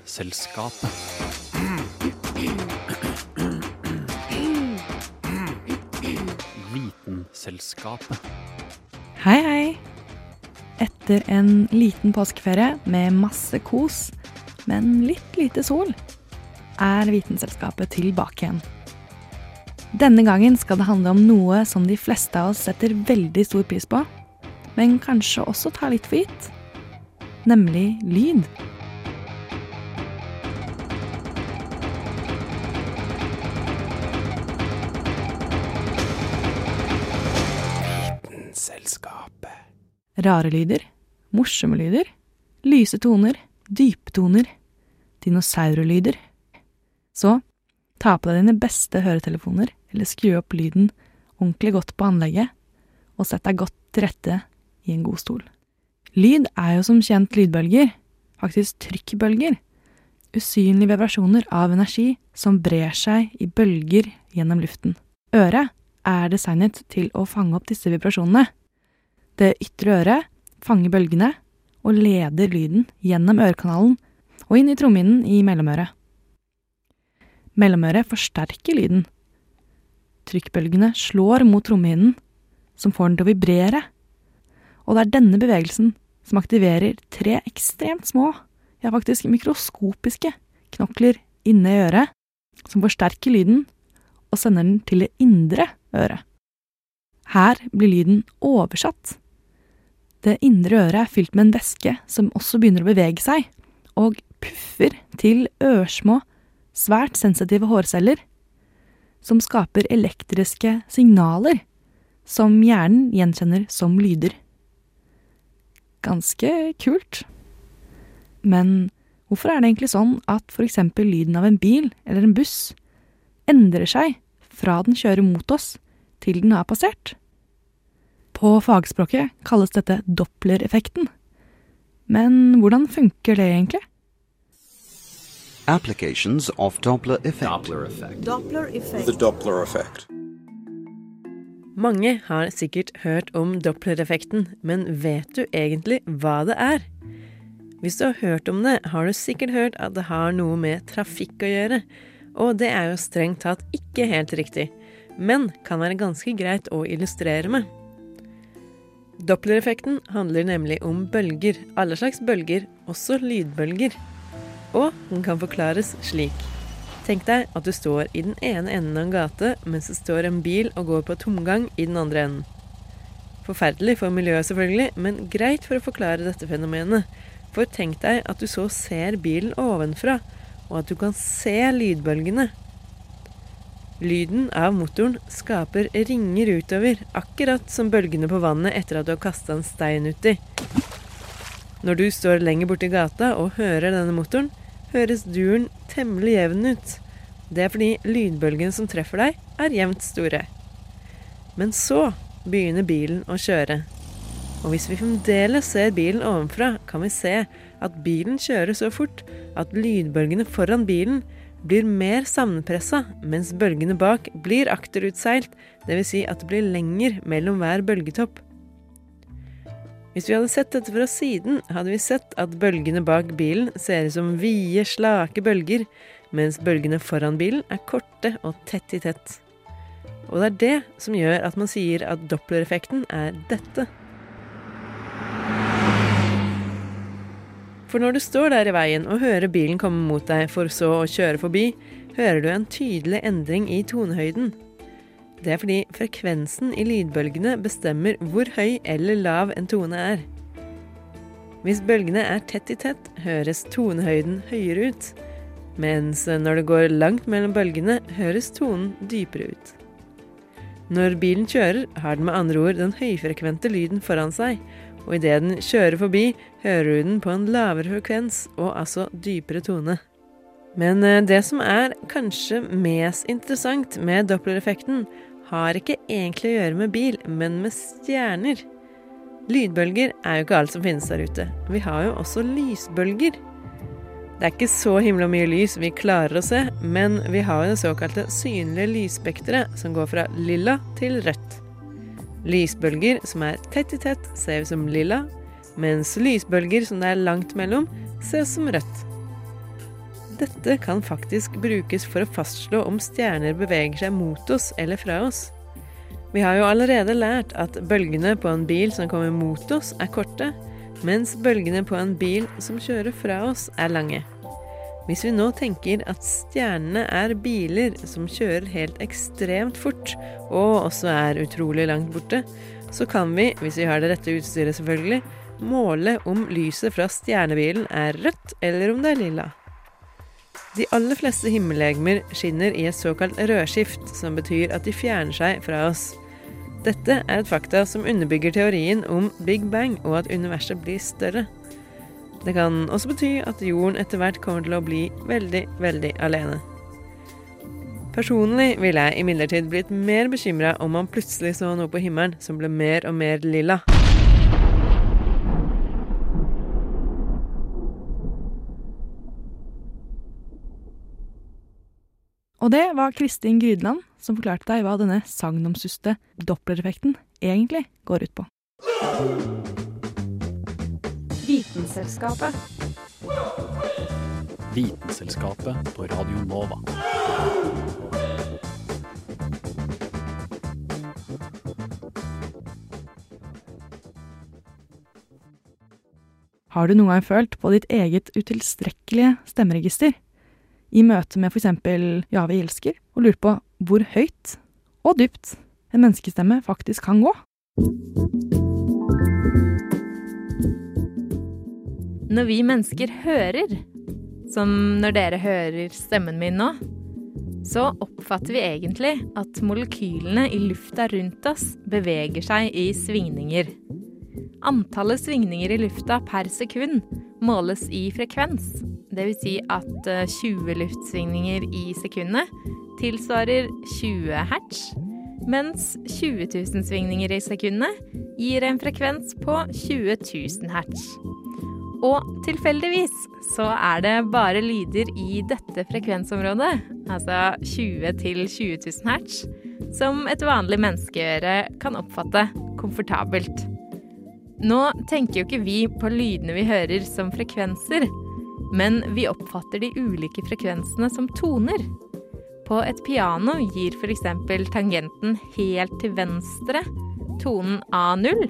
Vitenselskapet. Vitenselskapet. Hei, hei. Etter en liten påskeferie med masse kos, men litt lite sol, er Vitenselskapet tilbake igjen. Denne gangen skal det handle om noe som de fleste av oss setter veldig stor pris på, men kanskje også tar litt for gitt. Nemlig lyd. Rare lyder, morsomme lyder, lyse toner, dype toner, dinosaurlyder. Så ta på deg dine beste høretelefoner, eller skru opp lyden ordentlig godt på anlegget, og sett deg godt til rette i en god stol. Lyd er jo som kjent lydbølger, faktisk trykkbølger. Usynlige vibrasjoner av energi som brer seg i bølger gjennom luften. Øret er designet til å fange opp disse vibrasjonene. Det ytre øret fanger bølgene og leder lyden gjennom ørekanalen og inn i trommehinnen i mellomøret. Mellomøret forsterker lyden. Trykkbølgene slår mot trommehinnen, som får den til å vibrere. Og det er denne bevegelsen som aktiverer tre ekstremt små, ja faktisk mikroskopiske, knokler inne i øret, som forsterker lyden og sender den til det indre øret. Her blir lyden oversatt. Det indre øret er fylt med en væske som også begynner å bevege seg, og puffer til ørsmå, svært sensitive hårceller, som skaper elektriske signaler som hjernen gjenkjenner som lyder. Ganske kult. Men hvorfor er det egentlig sånn at eksempel lyden av en bil eller en buss endrer seg fra den kjører mot oss til den har passert? På fagspråket kalles dette Doppler-effekten. Men hvordan funker det egentlig? Applications of Doppler effect. The Doppler effect. Mange har sikkert hørt om Doppler-effekten, men vet du egentlig hva det er? Hvis du har hørt om det, har du sikkert hørt at det har noe med trafikk å gjøre, og det er jo strengt tatt ikke helt riktig, men kan være ganske greit å illustrere med. Doppler-effekten handler nemlig om bølger, alle slags bølger, også lydbølger. Og den kan forklares slik. Tenk deg at du står i den ene enden av en gate mens det står en bil og går på tomgang i den andre enden. Forferdelig for miljøet, selvfølgelig, men greit for å forklare dette fenomenet. For tenk deg at du så ser bilen ovenfra, og at du kan se lydbølgene. Lyden av motoren skaper ringer utover, akkurat som bølgene på vannet etter at du har kasta en stein uti. Når du står lenger borti gata og hører denne motoren, høres duren temmelig jevn ut. Det er fordi lydbølgene som treffer deg, er jevnt store. Men så begynner bilen å kjøre. Og hvis vi fremdeles ser bilen ovenfra, kan vi se at bilen kjører så fort at lydbølgene foran bilen blir mer sammenpressa, mens bølgene bak blir akterutseilt, dvs. Si at det blir lenger mellom hver bølgetopp. Hvis vi hadde sett dette fra siden, hadde vi sett at bølgene bak bilen ser ut som vide, slake bølger, mens bølgene foran bilen er korte og tett i tett. Og det er det som gjør at man sier at Doppler-effekten er dette. For når du står der i veien og hører bilen komme mot deg for så å kjøre forbi, hører du en tydelig endring i tonehøyden. Det er fordi frekvensen i lydbølgene bestemmer hvor høy eller lav en tone er. Hvis bølgene er tett i tett, høres tonehøyden høyere ut, mens når det går langt mellom bølgene, høres tonen dypere ut. Når bilen kjører, har den med andre ord den høyfrekvente lyden foran seg, og idet den kjører forbi, hører du den på en lavere frekvens og altså dypere tone. Men eh, det som er kanskje mest interessant med Doppler-effekten, har ikke egentlig å gjøre med bil, men med stjerner. Lydbølger er jo ikke alt som finnes der ute. Vi har jo også lysbølger. Det er ikke så himla mye lys vi klarer å se, men vi har jo det såkalte synlige lysspekteret, som går fra lilla til rødt. Lysbølger som er tett i tett, ser ut som lilla, mens lysbølger som det er langt mellom, ser ut som rødt. Dette kan faktisk brukes for å fastslå om stjerner beveger seg mot oss eller fra oss. Vi har jo allerede lært at bølgene på en bil som kommer mot oss, er korte, mens bølgene på en bil som kjører fra oss, er lange. Hvis vi nå tenker at stjernene er biler som kjører helt ekstremt fort, og også er utrolig langt borte, så kan vi, hvis vi har det rette utstyret selvfølgelig, måle om lyset fra stjernebilen er rødt eller om det er lilla. De aller fleste himmellegemer skinner i et såkalt rødskift, som betyr at de fjerner seg fra oss. Dette er et fakta som underbygger teorien om Big Bang og at universet blir større. Det kan også bety at jorden etter hvert kommer til å bli veldig, veldig alene. Personlig ville jeg imidlertid blitt mer bekymra om man plutselig så noe på himmelen som ble mer og mer lilla. Og det var Kristin Grydland som forklarte deg hva denne sagnomsuste dopplereffekten egentlig går ut på. Vitenselskapet. Vitenselskapet på Radio Nova. Har du noen gang følt på ditt eget utilstrekkelige stemmeregister? i møte med f.eks. Ja, vi elsker, og lurt på hvor høyt og dypt en menneskestemme faktisk kan gå. Når vi mennesker hører, som når dere hører stemmen min nå, så oppfatter vi egentlig at molekylene i lufta rundt oss beveger seg i svingninger. Antallet svingninger i lufta per sekund måles i frekvens. Dvs. Si at 20 eh, luftsvingninger i sekundet tilsvarer 20 hertz, mens 20 000 svingninger i sekundet gir en frekvens på 20 000 hertz. Og tilfeldigvis så er det bare lyder i dette frekvensområdet, altså 20 til 20 000 hertz, som et vanlig menneskeøre kan oppfatte komfortabelt. Nå tenker jo ikke vi på lydene vi hører som frekvenser, men vi oppfatter de ulike frekvensene som toner. På et piano gir f.eks. tangenten helt til venstre tonen A0,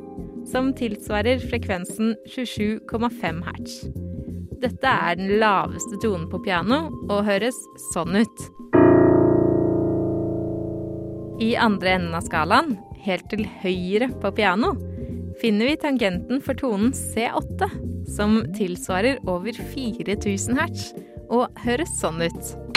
som tilsvarer frekvensen 27,5 hertz. Dette er den laveste tonen på piano og høres sånn ut. I andre enden av skalaen, helt til høyre på piano, finner vi tangenten for tonen C8, som tilsvarer over 4000 hertz, og høres sånn ut.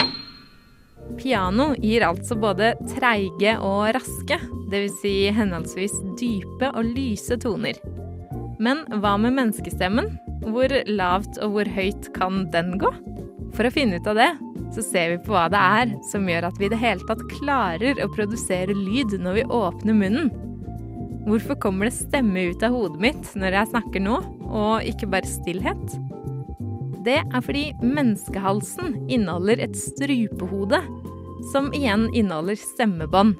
Piano gir altså både treige og raske, dvs. Si henholdsvis dype og lyse toner. Men hva med menneskestemmen? Hvor lavt og hvor høyt kan den gå? For å finne ut av det, så ser vi på hva det er som gjør at vi i det hele tatt klarer å produsere lyd når vi åpner munnen. Hvorfor kommer det stemme ut av hodet mitt når jeg snakker nå, og ikke bare stillhet? Det er fordi menneskehalsen inneholder et strupehode, som igjen inneholder stemmebånd.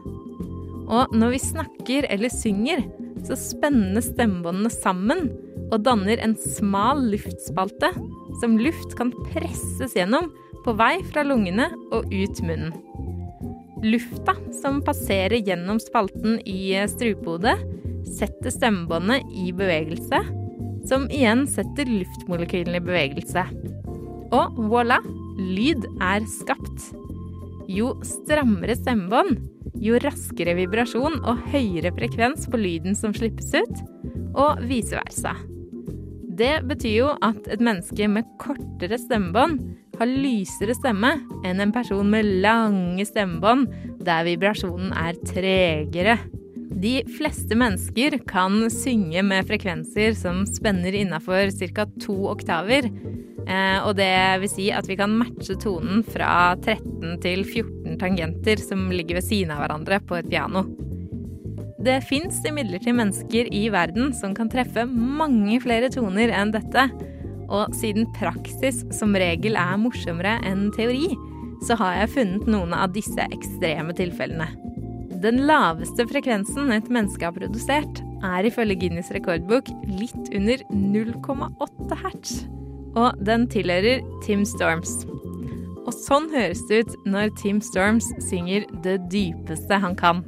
Og når vi snakker eller synger, så spenner stemmebåndene sammen og danner en smal luftspalte som luft kan presses gjennom på vei fra lungene og ut munnen. Lufta som passerer gjennom spalten i strupehodet, setter stemmebåndet i bevegelse, som igjen setter luftmolekylene i bevegelse. Og voilà! Lyd er skapt. Jo strammere stemmebånd, jo raskere vibrasjon og høyere frekvens på lyden som slippes ut, og vice versa. Det betyr jo at et menneske med kortere stemmebånd har lysere stemme enn en person med lange stemmebånd der vibrasjonen er tregere. De fleste mennesker kan synge med frekvenser som spenner innafor ca. to oktaver. Eh, og det vil si at vi kan matche tonen fra 13 til 14 tangenter som ligger ved siden av hverandre på et piano. Det fins imidlertid mennesker i verden som kan treffe mange flere toner enn dette. Og siden praksis som regel er morsommere enn teori, så har jeg funnet noen av disse ekstreme tilfellene. Den laveste frekvensen et menneske har produsert, er ifølge Guinness rekordbok litt under 0,8 hertz. Og den tilhører Tim Storms. Og sånn høres det ut når Tim Storms synger det dypeste han kan.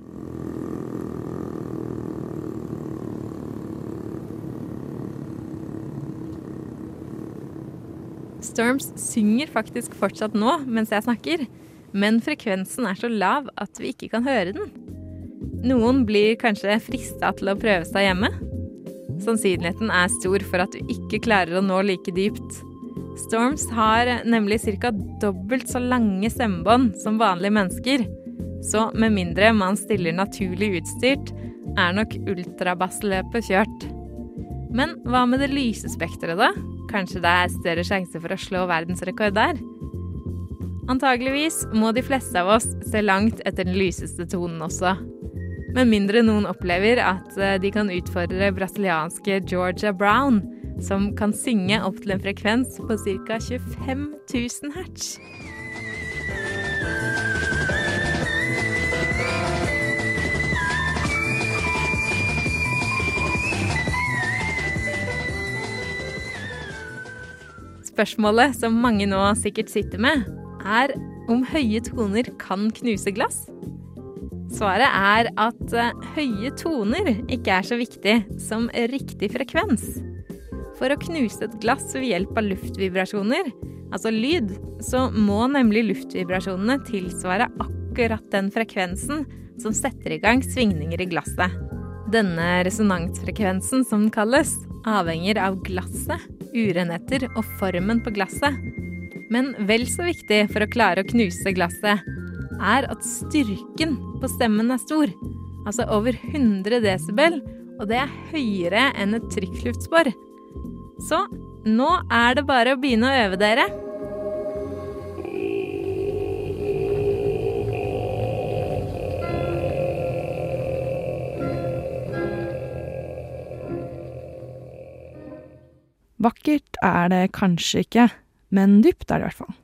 Storms synger faktisk fortsatt nå mens jeg snakker, men frekvensen er så lav at vi ikke kan høre den. Noen blir kanskje frista til å prøve seg hjemme. Sannsynligheten er stor for at du ikke klarer å nå like dypt. Storms har nemlig ca. dobbelt så lange stemmebånd som vanlige mennesker. Så med mindre man stiller naturlig utstyrt, er nok ultrabassløpet kjørt. Men hva med det lyse spekteret, da? Kanskje det er større sjanse for å slå verdensrekord der? Antageligvis må de fleste av oss se langt etter den lyseste tonen også. Med mindre noen opplever at eh, de kan utfordre brasilianske Georgia Brown, som kan synge opp til en frekvens på ca. 25 000 hertz. Spørsmålet som mange nå sikkert sitter med, er om høye toner kan knuse glass. Svaret er at eh, høye toner ikke er så viktig som riktig frekvens. For å knuse et glass ved hjelp av luftvibrasjoner, altså lyd, så må nemlig luftvibrasjonene tilsvare akkurat den frekvensen som setter i gang svingninger i glasset. Denne resonansfrekvensen, som den kalles, avhenger av glasset, urenheter og formen på glasset. Men vel så viktig for å klare å knuse glasset, er at styrken på stemmen er stor. Altså over 100 desibel, og det er høyere enn et trykkluftspor. Så nå er det bare å begynne å øve dere. Vakkert er det kanskje ikke, men dypt er det i hvert fall.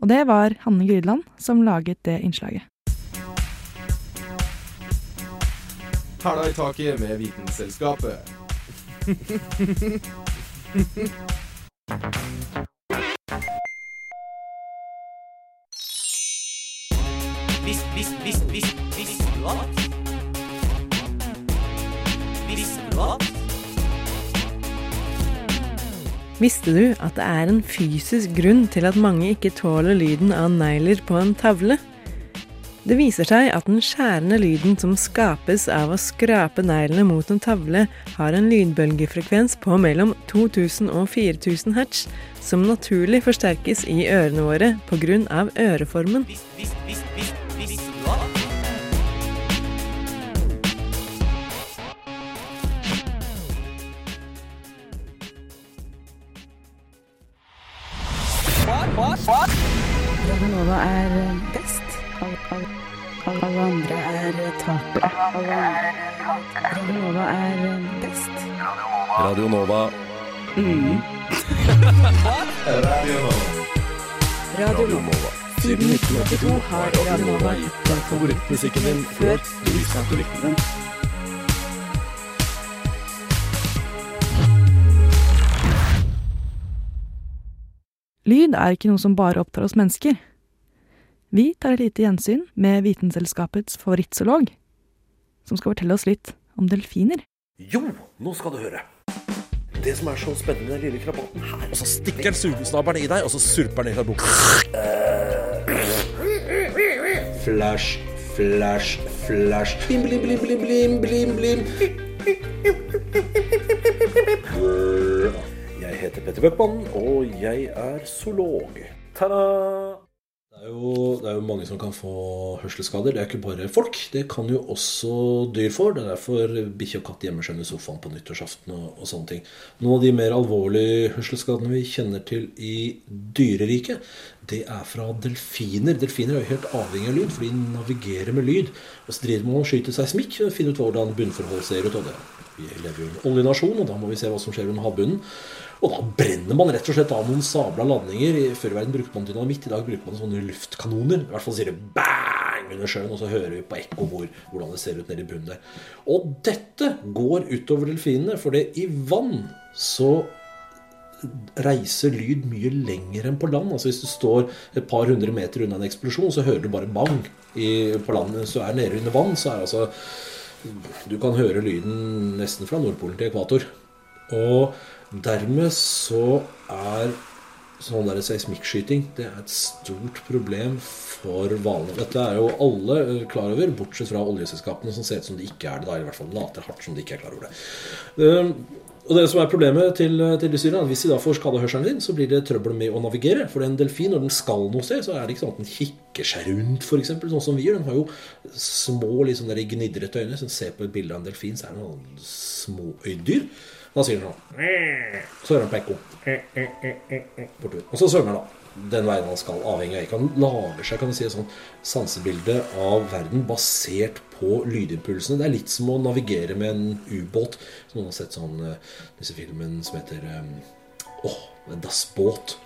Og det var Hanne Grydland som laget det innslaget. Hæla i taket med Vitenselskapet. Visste du at det er en fysisk grunn til at mange ikke tåler lyden av negler på en tavle? Det viser seg at den skjærende lyden som skapes av å skrape neglene mot en tavle, har en lydbølgefrekvens på mellom 2000 og 4000 hertz, som naturlig forsterkes i ørene våre pga. øreformen. Visst, visst, vis, er best. Alle, alle, alle andre er tapere. Radio Nova er best. Radio Nova. best. Radio Nova. Radio Nova. Siden 1982 har Radionova gitt deg Favorittmusikken din før du visste at du likte den. Lyd er ikke noe som bare opptar oss mennesker. Vi tar et lite gjensyn med Vitenselskapets favorittzoolog, som skal fortelle oss litt om delfiner. Jo, nå skal du høre. Det som er så spennende med den lille krabaten her Og så stikker den sugesnabelen i deg, og så surper den i deg buksa. Flash, flash, flash. Blim, blim, blim, blim, blim, blim, blim. Jeg heter Petter Bøckmann, og jeg er zoolog. Ta-da! Det er, jo, mange som kan få hørselsskader. Det er ikke bare folk. Det kan jo også dyr få. Det er derfor bikkje og katt gjemmer seg under sofaen på nyttårsaften og, og sånne ting. Noen av de mer alvorlige hørselsskadene vi kjenner til i dyreriket, det er fra delfiner. Delfiner er jo helt avhengig av lyd, for de navigerer med lyd. Og så driver man og skyter seismikk og finner ut hvordan bunnforhold ser ut. Og det. Vi lever jo i en oljenasjon, og da må vi se hva som skjer under havbunnen. Og da brenner man rett og slett av noen sabla ladninger. I Før i verden brukte man dynamitt, i dag bruker man sånne luftkanoner. I hvert fall sier det bang under sjøen, og så hører vi på ekko hvor, hvordan det ser ut nede i bunnen der. Og dette går utover delfinene, for det i vann så reiser lyd mye lenger enn på land. Altså Hvis du står et par hundre meter unna en eksplosjon, så hører du bare bang i, på land. Hvis du er nede under vann, så er altså Du kan høre lyden nesten fra Nordpolen til ekvator. Og dermed så er sånn der seismikkskyting det er et stort problem for hvalene. Dette er jo alle klar over, bortsett fra oljeselskapene, som ser ut som de ikke er det. da, i hvert fall later hardt som de ikke er klar over det. Um, og det som er Problemet til, til dyrene er at hvis de da får skada hørselen din, så blir det trøbbel med å navigere. For en delfin, når den skal noe sted, så er det ikke sånn at den kikker seg rundt, f.eks. Sånn som vi gjør. Den har jo små, liksom der gnidrete øyne. Hvis en ser på et bilde av en delfin, så er det noen små øydyr. Da sier den sånn Så hører han på ekko. Og så svømmer han, da den veien han skal, avhengig av. Han lager seg kan du si, et sånt sansebilde av verden basert på lydimpulsene. Det er litt som å navigere med en ubåt. Noen har sett sånn disse filmen som heter Åh, oh, Das Båt.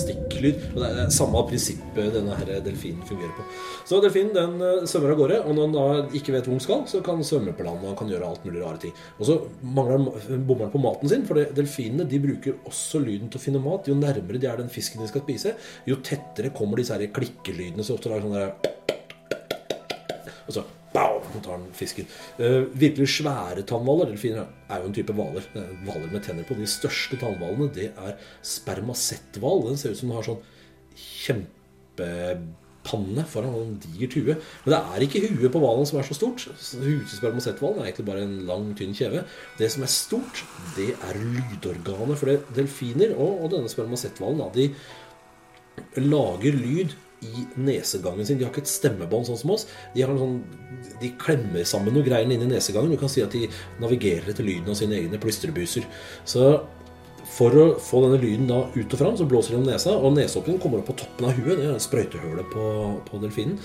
Stikklyd. Og det er samme prinsippet denne her delfinen fungerer på. Så delfinen den uh, svømmer av gårde, og når den da ikke vet hvor den skal, så kan den svømme på land og kan gjøre alt mulig rare ting. Og så bommer den på maten sin, for delfinene de bruker også lyden til å finne mat. Jo nærmere de er den fisken de skal spise, jo tettere kommer disse her klikkelydene. Så ofte lager sånn der og så Bow, så tar den fisken. Uh, virkelig svære tannhvaler delfiner er jo en type hvaler. Hvaler med tenner på. De største tannhvalene det er spermasetthval. Den ser ut som den har sånn kjempepanne foran en digert tue. Men det er ikke huet på hvalen som er så stort. Huet spermasetthvalen er egentlig bare en lang, tynn kjeve. Det som er stort, det er lydorganet. For det, delfiner og, og denne spermasetthvalen de lager lyd i nesegangen sin. De har ikke et stemmebånd sånn som oss. De, sånn, de klemmer sammen noe greier inni nesegangen. Du kan si at de navigerer etter lyden av sine egne plystrebuser. Så for å få denne lyden da ut og fram, så blåser de om nesa. Og neseåpningen kommer opp på toppen av huet. Det er sprøytehullet på, på delfinen.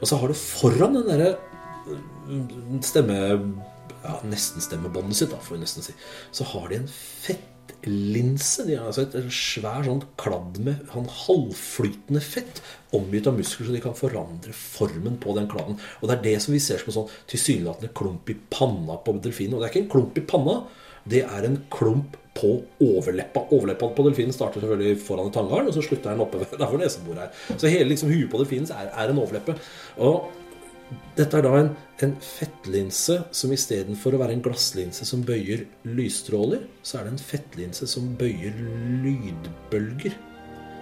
Og så har det foran den derre mm, stemme... Ja, nesten stemmebåndet sitt, da, får vi nesten si. Så har de en fett linse. De har altså et svær sånn kladd med sånn halvflytende fett omgitt av muskler, så de kan forandre formen på den kladden. Og det er det som vi ser som en sånn tilsynelatende klump i panna på delfinen. Og det er ikke en klump i panna, det er en klump på overleppa. Overleppa på delfinen starter selvfølgelig foran i tanngarden, og så slutter den oppe der hvor neseboret er. Så hele liksom, huet på delfinen er, er en overleppe. Og dette er da en, en fettlinse som istedenfor å være en glasslinse som bøyer lysstråler, så er det en fettlinse som bøyer lydbølger.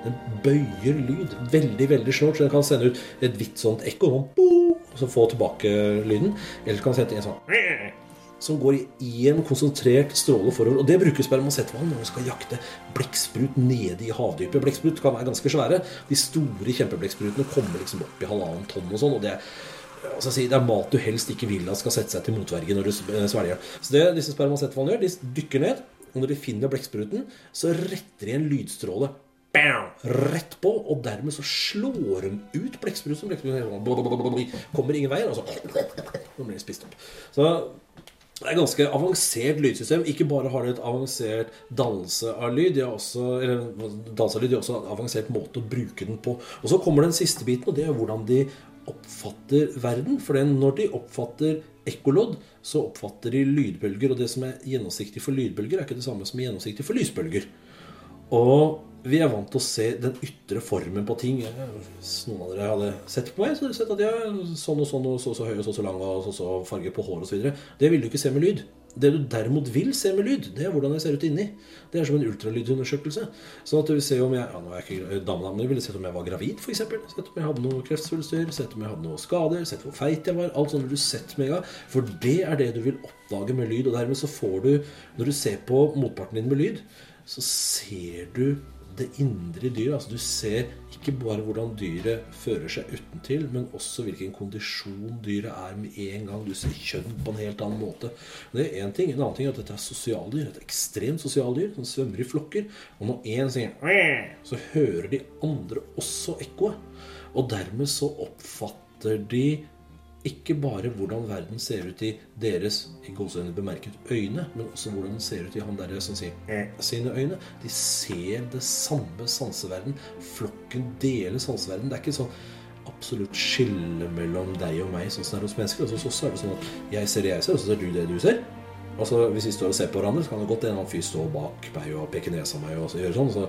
Den bøyer lyd. Veldig, veldig snålt. Så den kan sende ut et hvitt sånt ekko, sånn, og så få tilbake lyden. Eller kan sende en sånn som går i en konsentrert stråle forover. Og det bruker spermasetthvalen når man skal jakte blekksprut nede i havdypet. Blekksprut kan være ganske svære. De store kjempeblekksprutene kommer liksom opp i halvannen tonn og sånn. og det er altså Det er mat du helst ikke vil at skal sette seg til motverge når du eh, svelger. Så det disse spermasetthvalene gjør, de dykker ned, og når de finner blekkspruten, så retter de en lydstråle rett på, og dermed så slår de ut blekkspruten. Kommer ingen vei, og så blir de spist opp. Så det er et ganske avansert lydsystem. Ikke bare har de et avansert dannelse av lyd, de har også, eller, dannelse av lyd, de har også en avansert måte å bruke den på. Og så kommer den siste biten, og det er hvordan de oppfatter verden. For når de oppfatter ekkolodd, så oppfatter de lydbølger. Og det som er gjennomsiktig for lydbølger, er ikke det samme som er gjennomsiktig for lysbølger. Og vi er vant til å se den ytre formen på ting. Hvis noen av dere hadde sett på meg, så hadde dere sett at jeg er sånn og sånn og så så høy og så så lang og så så farge på håret osv. Det ville du ikke se med lyd. Det du derimot vil se med lyd, det er hvordan jeg ser ut inni. Det er som en ultralydundersøkelse. Sånn at du vil se om jeg ja, nå er jeg ikke dame, men du ville sett om jeg var gravid, f.eks. Sett om jeg hadde noe kreftsvulster, sett om jeg hadde noe skader, sett hvor feit jeg var. Alt sånt vil du sett med en gang. For det er det du vil oppdage med lyd. Og dermed så får du, når du ser på motparten din med lyd, så ser du det indre dyret. Altså du ser ikke bare hvordan dyret fører seg utentil, men også hvilken kondisjon dyret er med en gang. Du ser kjønn på en helt annen måte. Det er en, ting. En annen ting er at dette er sosialdyr. Et ekstremt sosialdyr som svømmer i flokker. Og når én sier så hører de andre også ekkoet. Og dermed så oppfatter de ikke bare hvordan verden ser ut i deres i gåsehudene bemerket øyne, men også hvordan den ser ut i han der som sier eh, sine øyne. De ser det samme sanseverden. Flokken deler sanseverden. Det er ikke sånn absolutt skille mellom deg og meg, sånn som det er hos mennesker. Altså, hos oss er det sånn at jeg ser det jeg ser, og så ser du det du ser. Altså Hvis vi står og ser på hverandre, så kan det godt en annen fyr stå bak meg og peke nesa meg og gjøre sånn. Så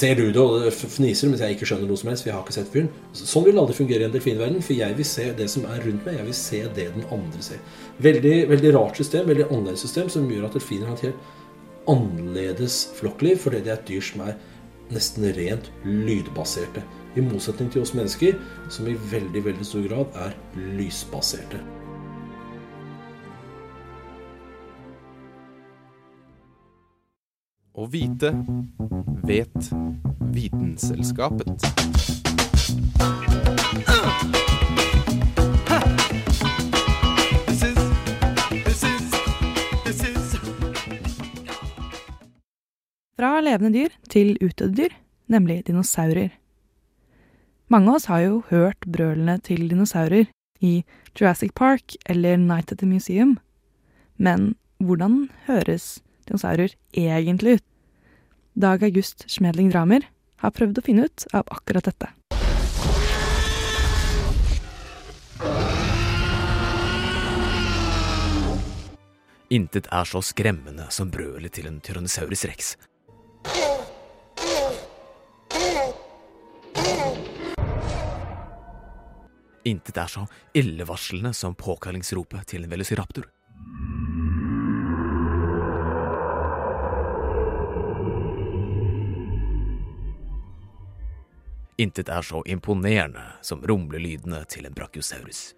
ser du det, og fniser mens jeg ikke skjønner noe som helst, jeg har ikke sett fyren. Sånn vil det aldri fungere i en delfinverden, for jeg vil se det som er rundt meg. Jeg vil se det den andre ser. Veldig, veldig rart system, veldig annerledes system, som gjør at delfiner har et helt annerledes flokkliv, fordi det er et dyr som er nesten rent lydbaserte. I motsetning til oss mennesker, som i veldig, veldig stor grad er lysbaserte. Å vite vet Vitenselskapet. Fra levende dyr til utdødde dyr, nemlig dinosaurer. Mange av oss har jo hørt brølene til dinosaurer i Jurassic Park eller Night at the Museum. Men hvordan høres dinosaurer egentlig ut? Dag August Schmedling Dramer har prøvd å finne ut av akkurat dette. Intet er så skremmende som brølet til en tyrannosaurus rex. Intet er så illevarslende som påkallingsropet til en velociraptor. Intet er så imponerende som rumlelydene til en brachiosaurus.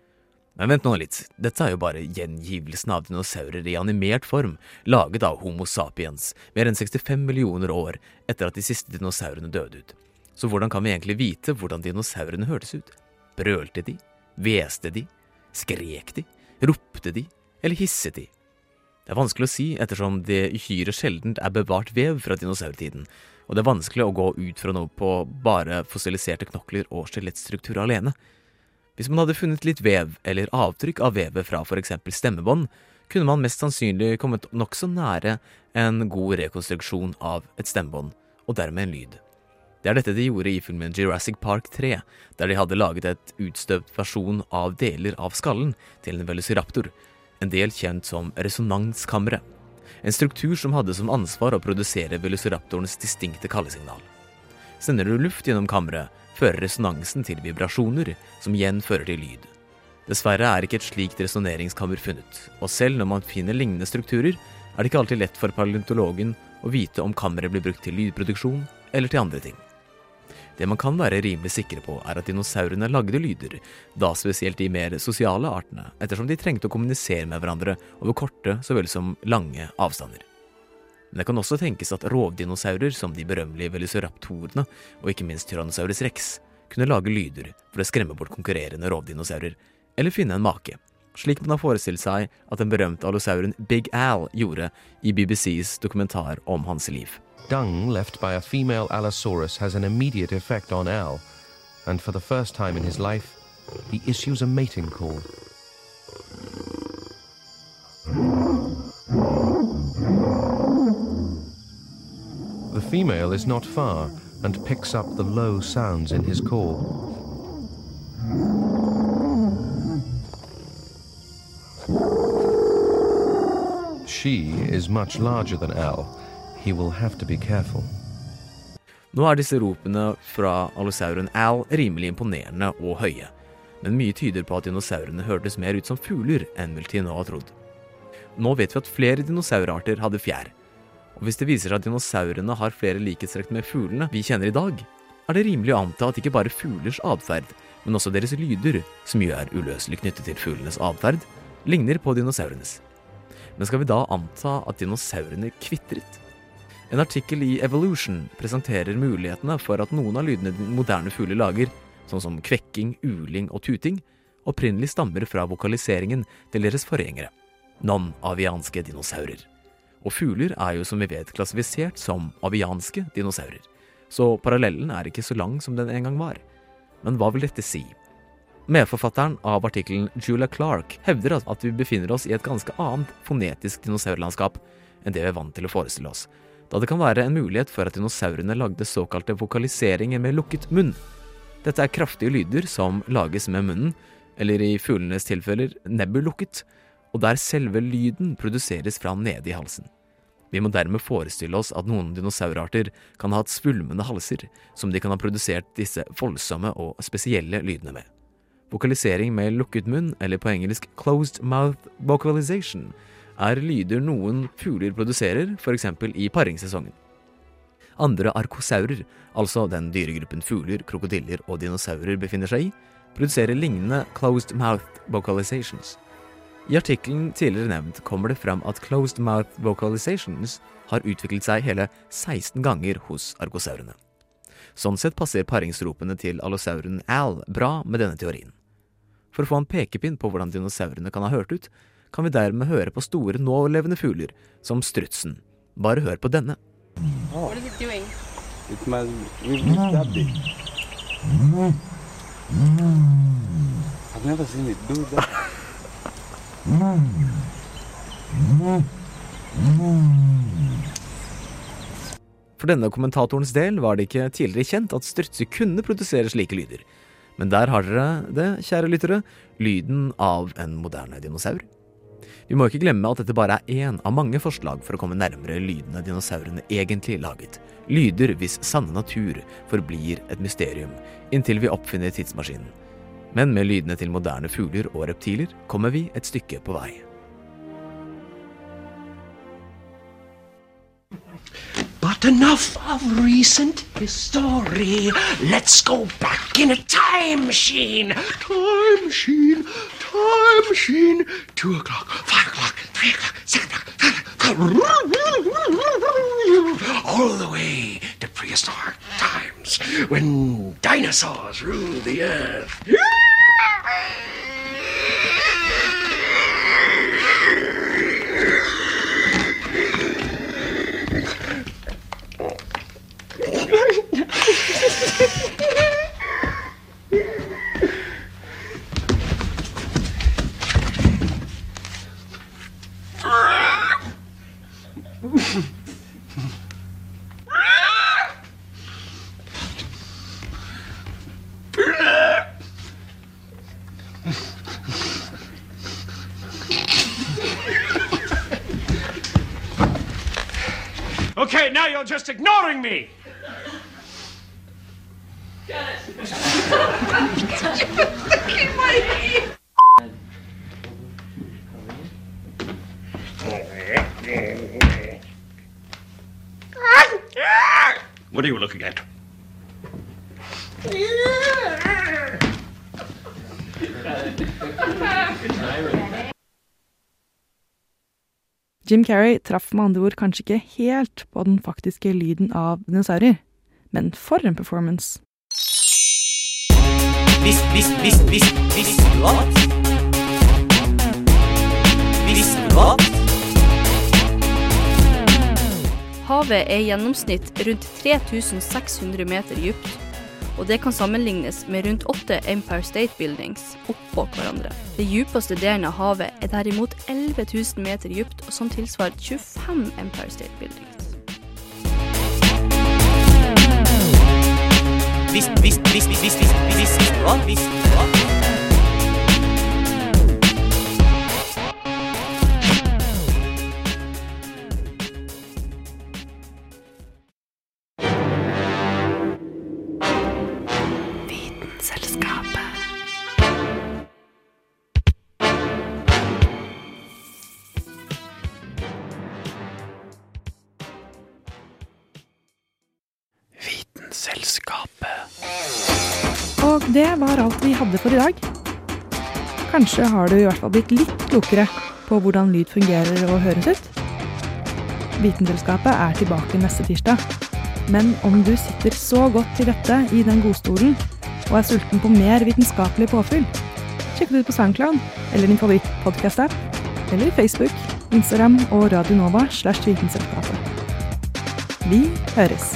Men vent nå litt, dette er jo bare gjengivelsen av dinosaurer i animert form, laget av Homo sapiens mer enn 65 millioner år etter at de siste dinosaurene døde ut. Så hvordan kan vi egentlig vite hvordan dinosaurene hørtes ut? Brølte de? Hveste de? Skrek de? Ropte de? Eller hisset de? Det er vanskelig å si ettersom det uhyre sjeldent er bevart vev fra dinosaurtiden, og det er vanskelig å gå ut fra noe på bare fossiliserte knokler og skjelettstruktur alene. Hvis man hadde funnet litt vev eller avtrykk av vevet fra eksempel stemmebånd, kunne man mest sannsynlig kommet nokså nære en god rekonstruksjon av et stemmebånd, og dermed en lyd. Det er dette de gjorde i filmen Jurassic Park 3, der de hadde laget et utstøpt versjon av deler av skallen til en velociraptor, en del kjent som resonanskammeret. En struktur som hadde som ansvar å produsere velociraptorens distinkte kallesignal. Sender du luft gjennom kammeret, fører resonansen til vibrasjoner, som igjen fører til lyd. Dessverre er ikke et slikt resonneringskammer funnet, og selv når man finner lignende strukturer, er det ikke alltid lett for paleontologen å vite om kammeret blir brukt til lydproduksjon eller til andre ting. Det man kan være rimelig sikre på, er at dinosaurene lagde lyder, da spesielt de mer sosiale artene, ettersom de trengte å kommunisere med hverandre over korte så vel som lange avstander. Men det kan også tenkes at rovdinosaurer, som de berømmelige velociraptorene og ikke minst Tyrannosaurus rex, kunne lage lyder for å skremme bort konkurrerende rovdinosaurer, eller finne en make, slik man har forestilt seg at den berømte alosauren Big Al gjorde i BBCs dokumentar om hans liv. Dung left by a female Allosaurus has an immediate effect on Al, and for the first time in his life, he issues a mating call. The female is not far and picks up the low sounds in his call. She is much larger than Al. He will have to be careful. Nå er disse ropene fra allosauren Al rimelig imponerende og høye, men mye tyder på at dinosaurene hørtes mer ut som fugler enn nå har trodd. Nå vet vi at flere dinosaurarter hadde fjær, og hvis det viser seg at dinosaurene har flere likhetstrekk med fuglene vi kjenner i dag, er det rimelig å anta at ikke bare fuglers atferd, men også deres lyder, som jo er uløselig knyttet til fuglenes atferd, ligner på dinosaurenes. Men skal vi da anta at dinosaurene kvitret? En artikkel i Evolution presenterer mulighetene for at noen av lydene moderne fugler lager, sånn som kvekking, uling og tuting, opprinnelig stammer fra vokaliseringen til deres forgjengere, non-avianske dinosaurer. Og fugler er jo som vi vet klassifisert som avianske dinosaurer, så parallellen er ikke så lang som den en gang var. Men hva vil dette si? Medforfatteren av artikkelen Julia Clark hevder at vi befinner oss i et ganske annet fonetisk dinosaurlandskap enn det vi er vant til å forestille oss, da det kan være en mulighet for at dinosaurene lagde såkalte vokaliseringer med lukket munn. Dette er kraftige lyder som lages med munnen, eller i fuglenes tilfeller nebbet lukket, og der selve lyden produseres fra nede i halsen. Vi må dermed forestille oss at noen dinosaurarter kan ha hatt svulmende halser, som de kan ha produsert disse voldsomme og spesielle lydene med. Vokalisering med lukket munn, eller på engelsk closed mouth vocalization, er lyder noen fugler produserer, f.eks. i paringssesongen. Andre arkosaurer, altså den dyregruppen fugler, krokodiller og dinosaurer befinner seg i, produserer lignende closed mouth vocalizations. I artikkelen tidligere nevnt kommer det fram at closed mouth vocalizations har utviklet seg hele 16 ganger hos arkosaurene. Sånn sett passer paringsropene til allosauren Al bra med denne teorien. For å få en pekepinn på hvordan dinosaurene kan ha hørt ut, kan vi dermed høre på store nålevende fugler, som strutsen. Bare hør på denne. What is it doing? It must. I've never seen it do that. For denne kommentatorens del var det ikke tidligere kjent at strutser kunne produsere slike lyder. Men der har dere det, kjære lyttere, lyden av en moderne dinosaur. Vi må ikke glemme at dette bare er én av mange forslag for å komme nærmere lydene dinosaurene egentlig laget. Lyder hvis sanne natur forblir et mysterium, inntil vi oppfinner tidsmaskinen. Men med lydene til moderne fugler og reptiler kommer vi et stykke på vei. Enough of recent history. Let's go back in a time machine. Time machine, time machine. Two o'clock, five o'clock, three o'clock, six o'clock. All the way to prehistoric times when dinosaurs ruled the earth. Okay, now you're just ignoring me. Jim Carrey traff med andre ord kanskje ikke helt på den faktiske lyden av dinosaurer. Men for en performance! Visst, visst, visst, visst, visste du at? Visste du at? Havet er i gjennomsnitt rundt 3600 meter dypt, og det kan sammenlignes med rundt åtte Empire State Buildings oppå hverandre. Det djupeste delen av havet er derimot 11 000 meter dypt, og som tilsvarer 25 Empire State Buildings. Visst, visst, visst, visst, visst, visst, visst, visst, visst, visst, visst, visst, visst, visst, visst, Vitenselskapet. Vitenselskapet. Og det var alt vi hadde for i dag. Kanskje har du i hvert fall blitt litt klokere på hvordan lyd fungerer og høres ut? Vitenselskapet er tilbake neste tirsdag. Men om du sitter så godt til rette i den godstolen og er sulten på mer vitenskapelig påfyll, sjekk det ut på SoundCloud eller din favoritt-podkast-app, eller Facebook, Instagram og Radio Nova slash Vitenselskapet. Vi høres.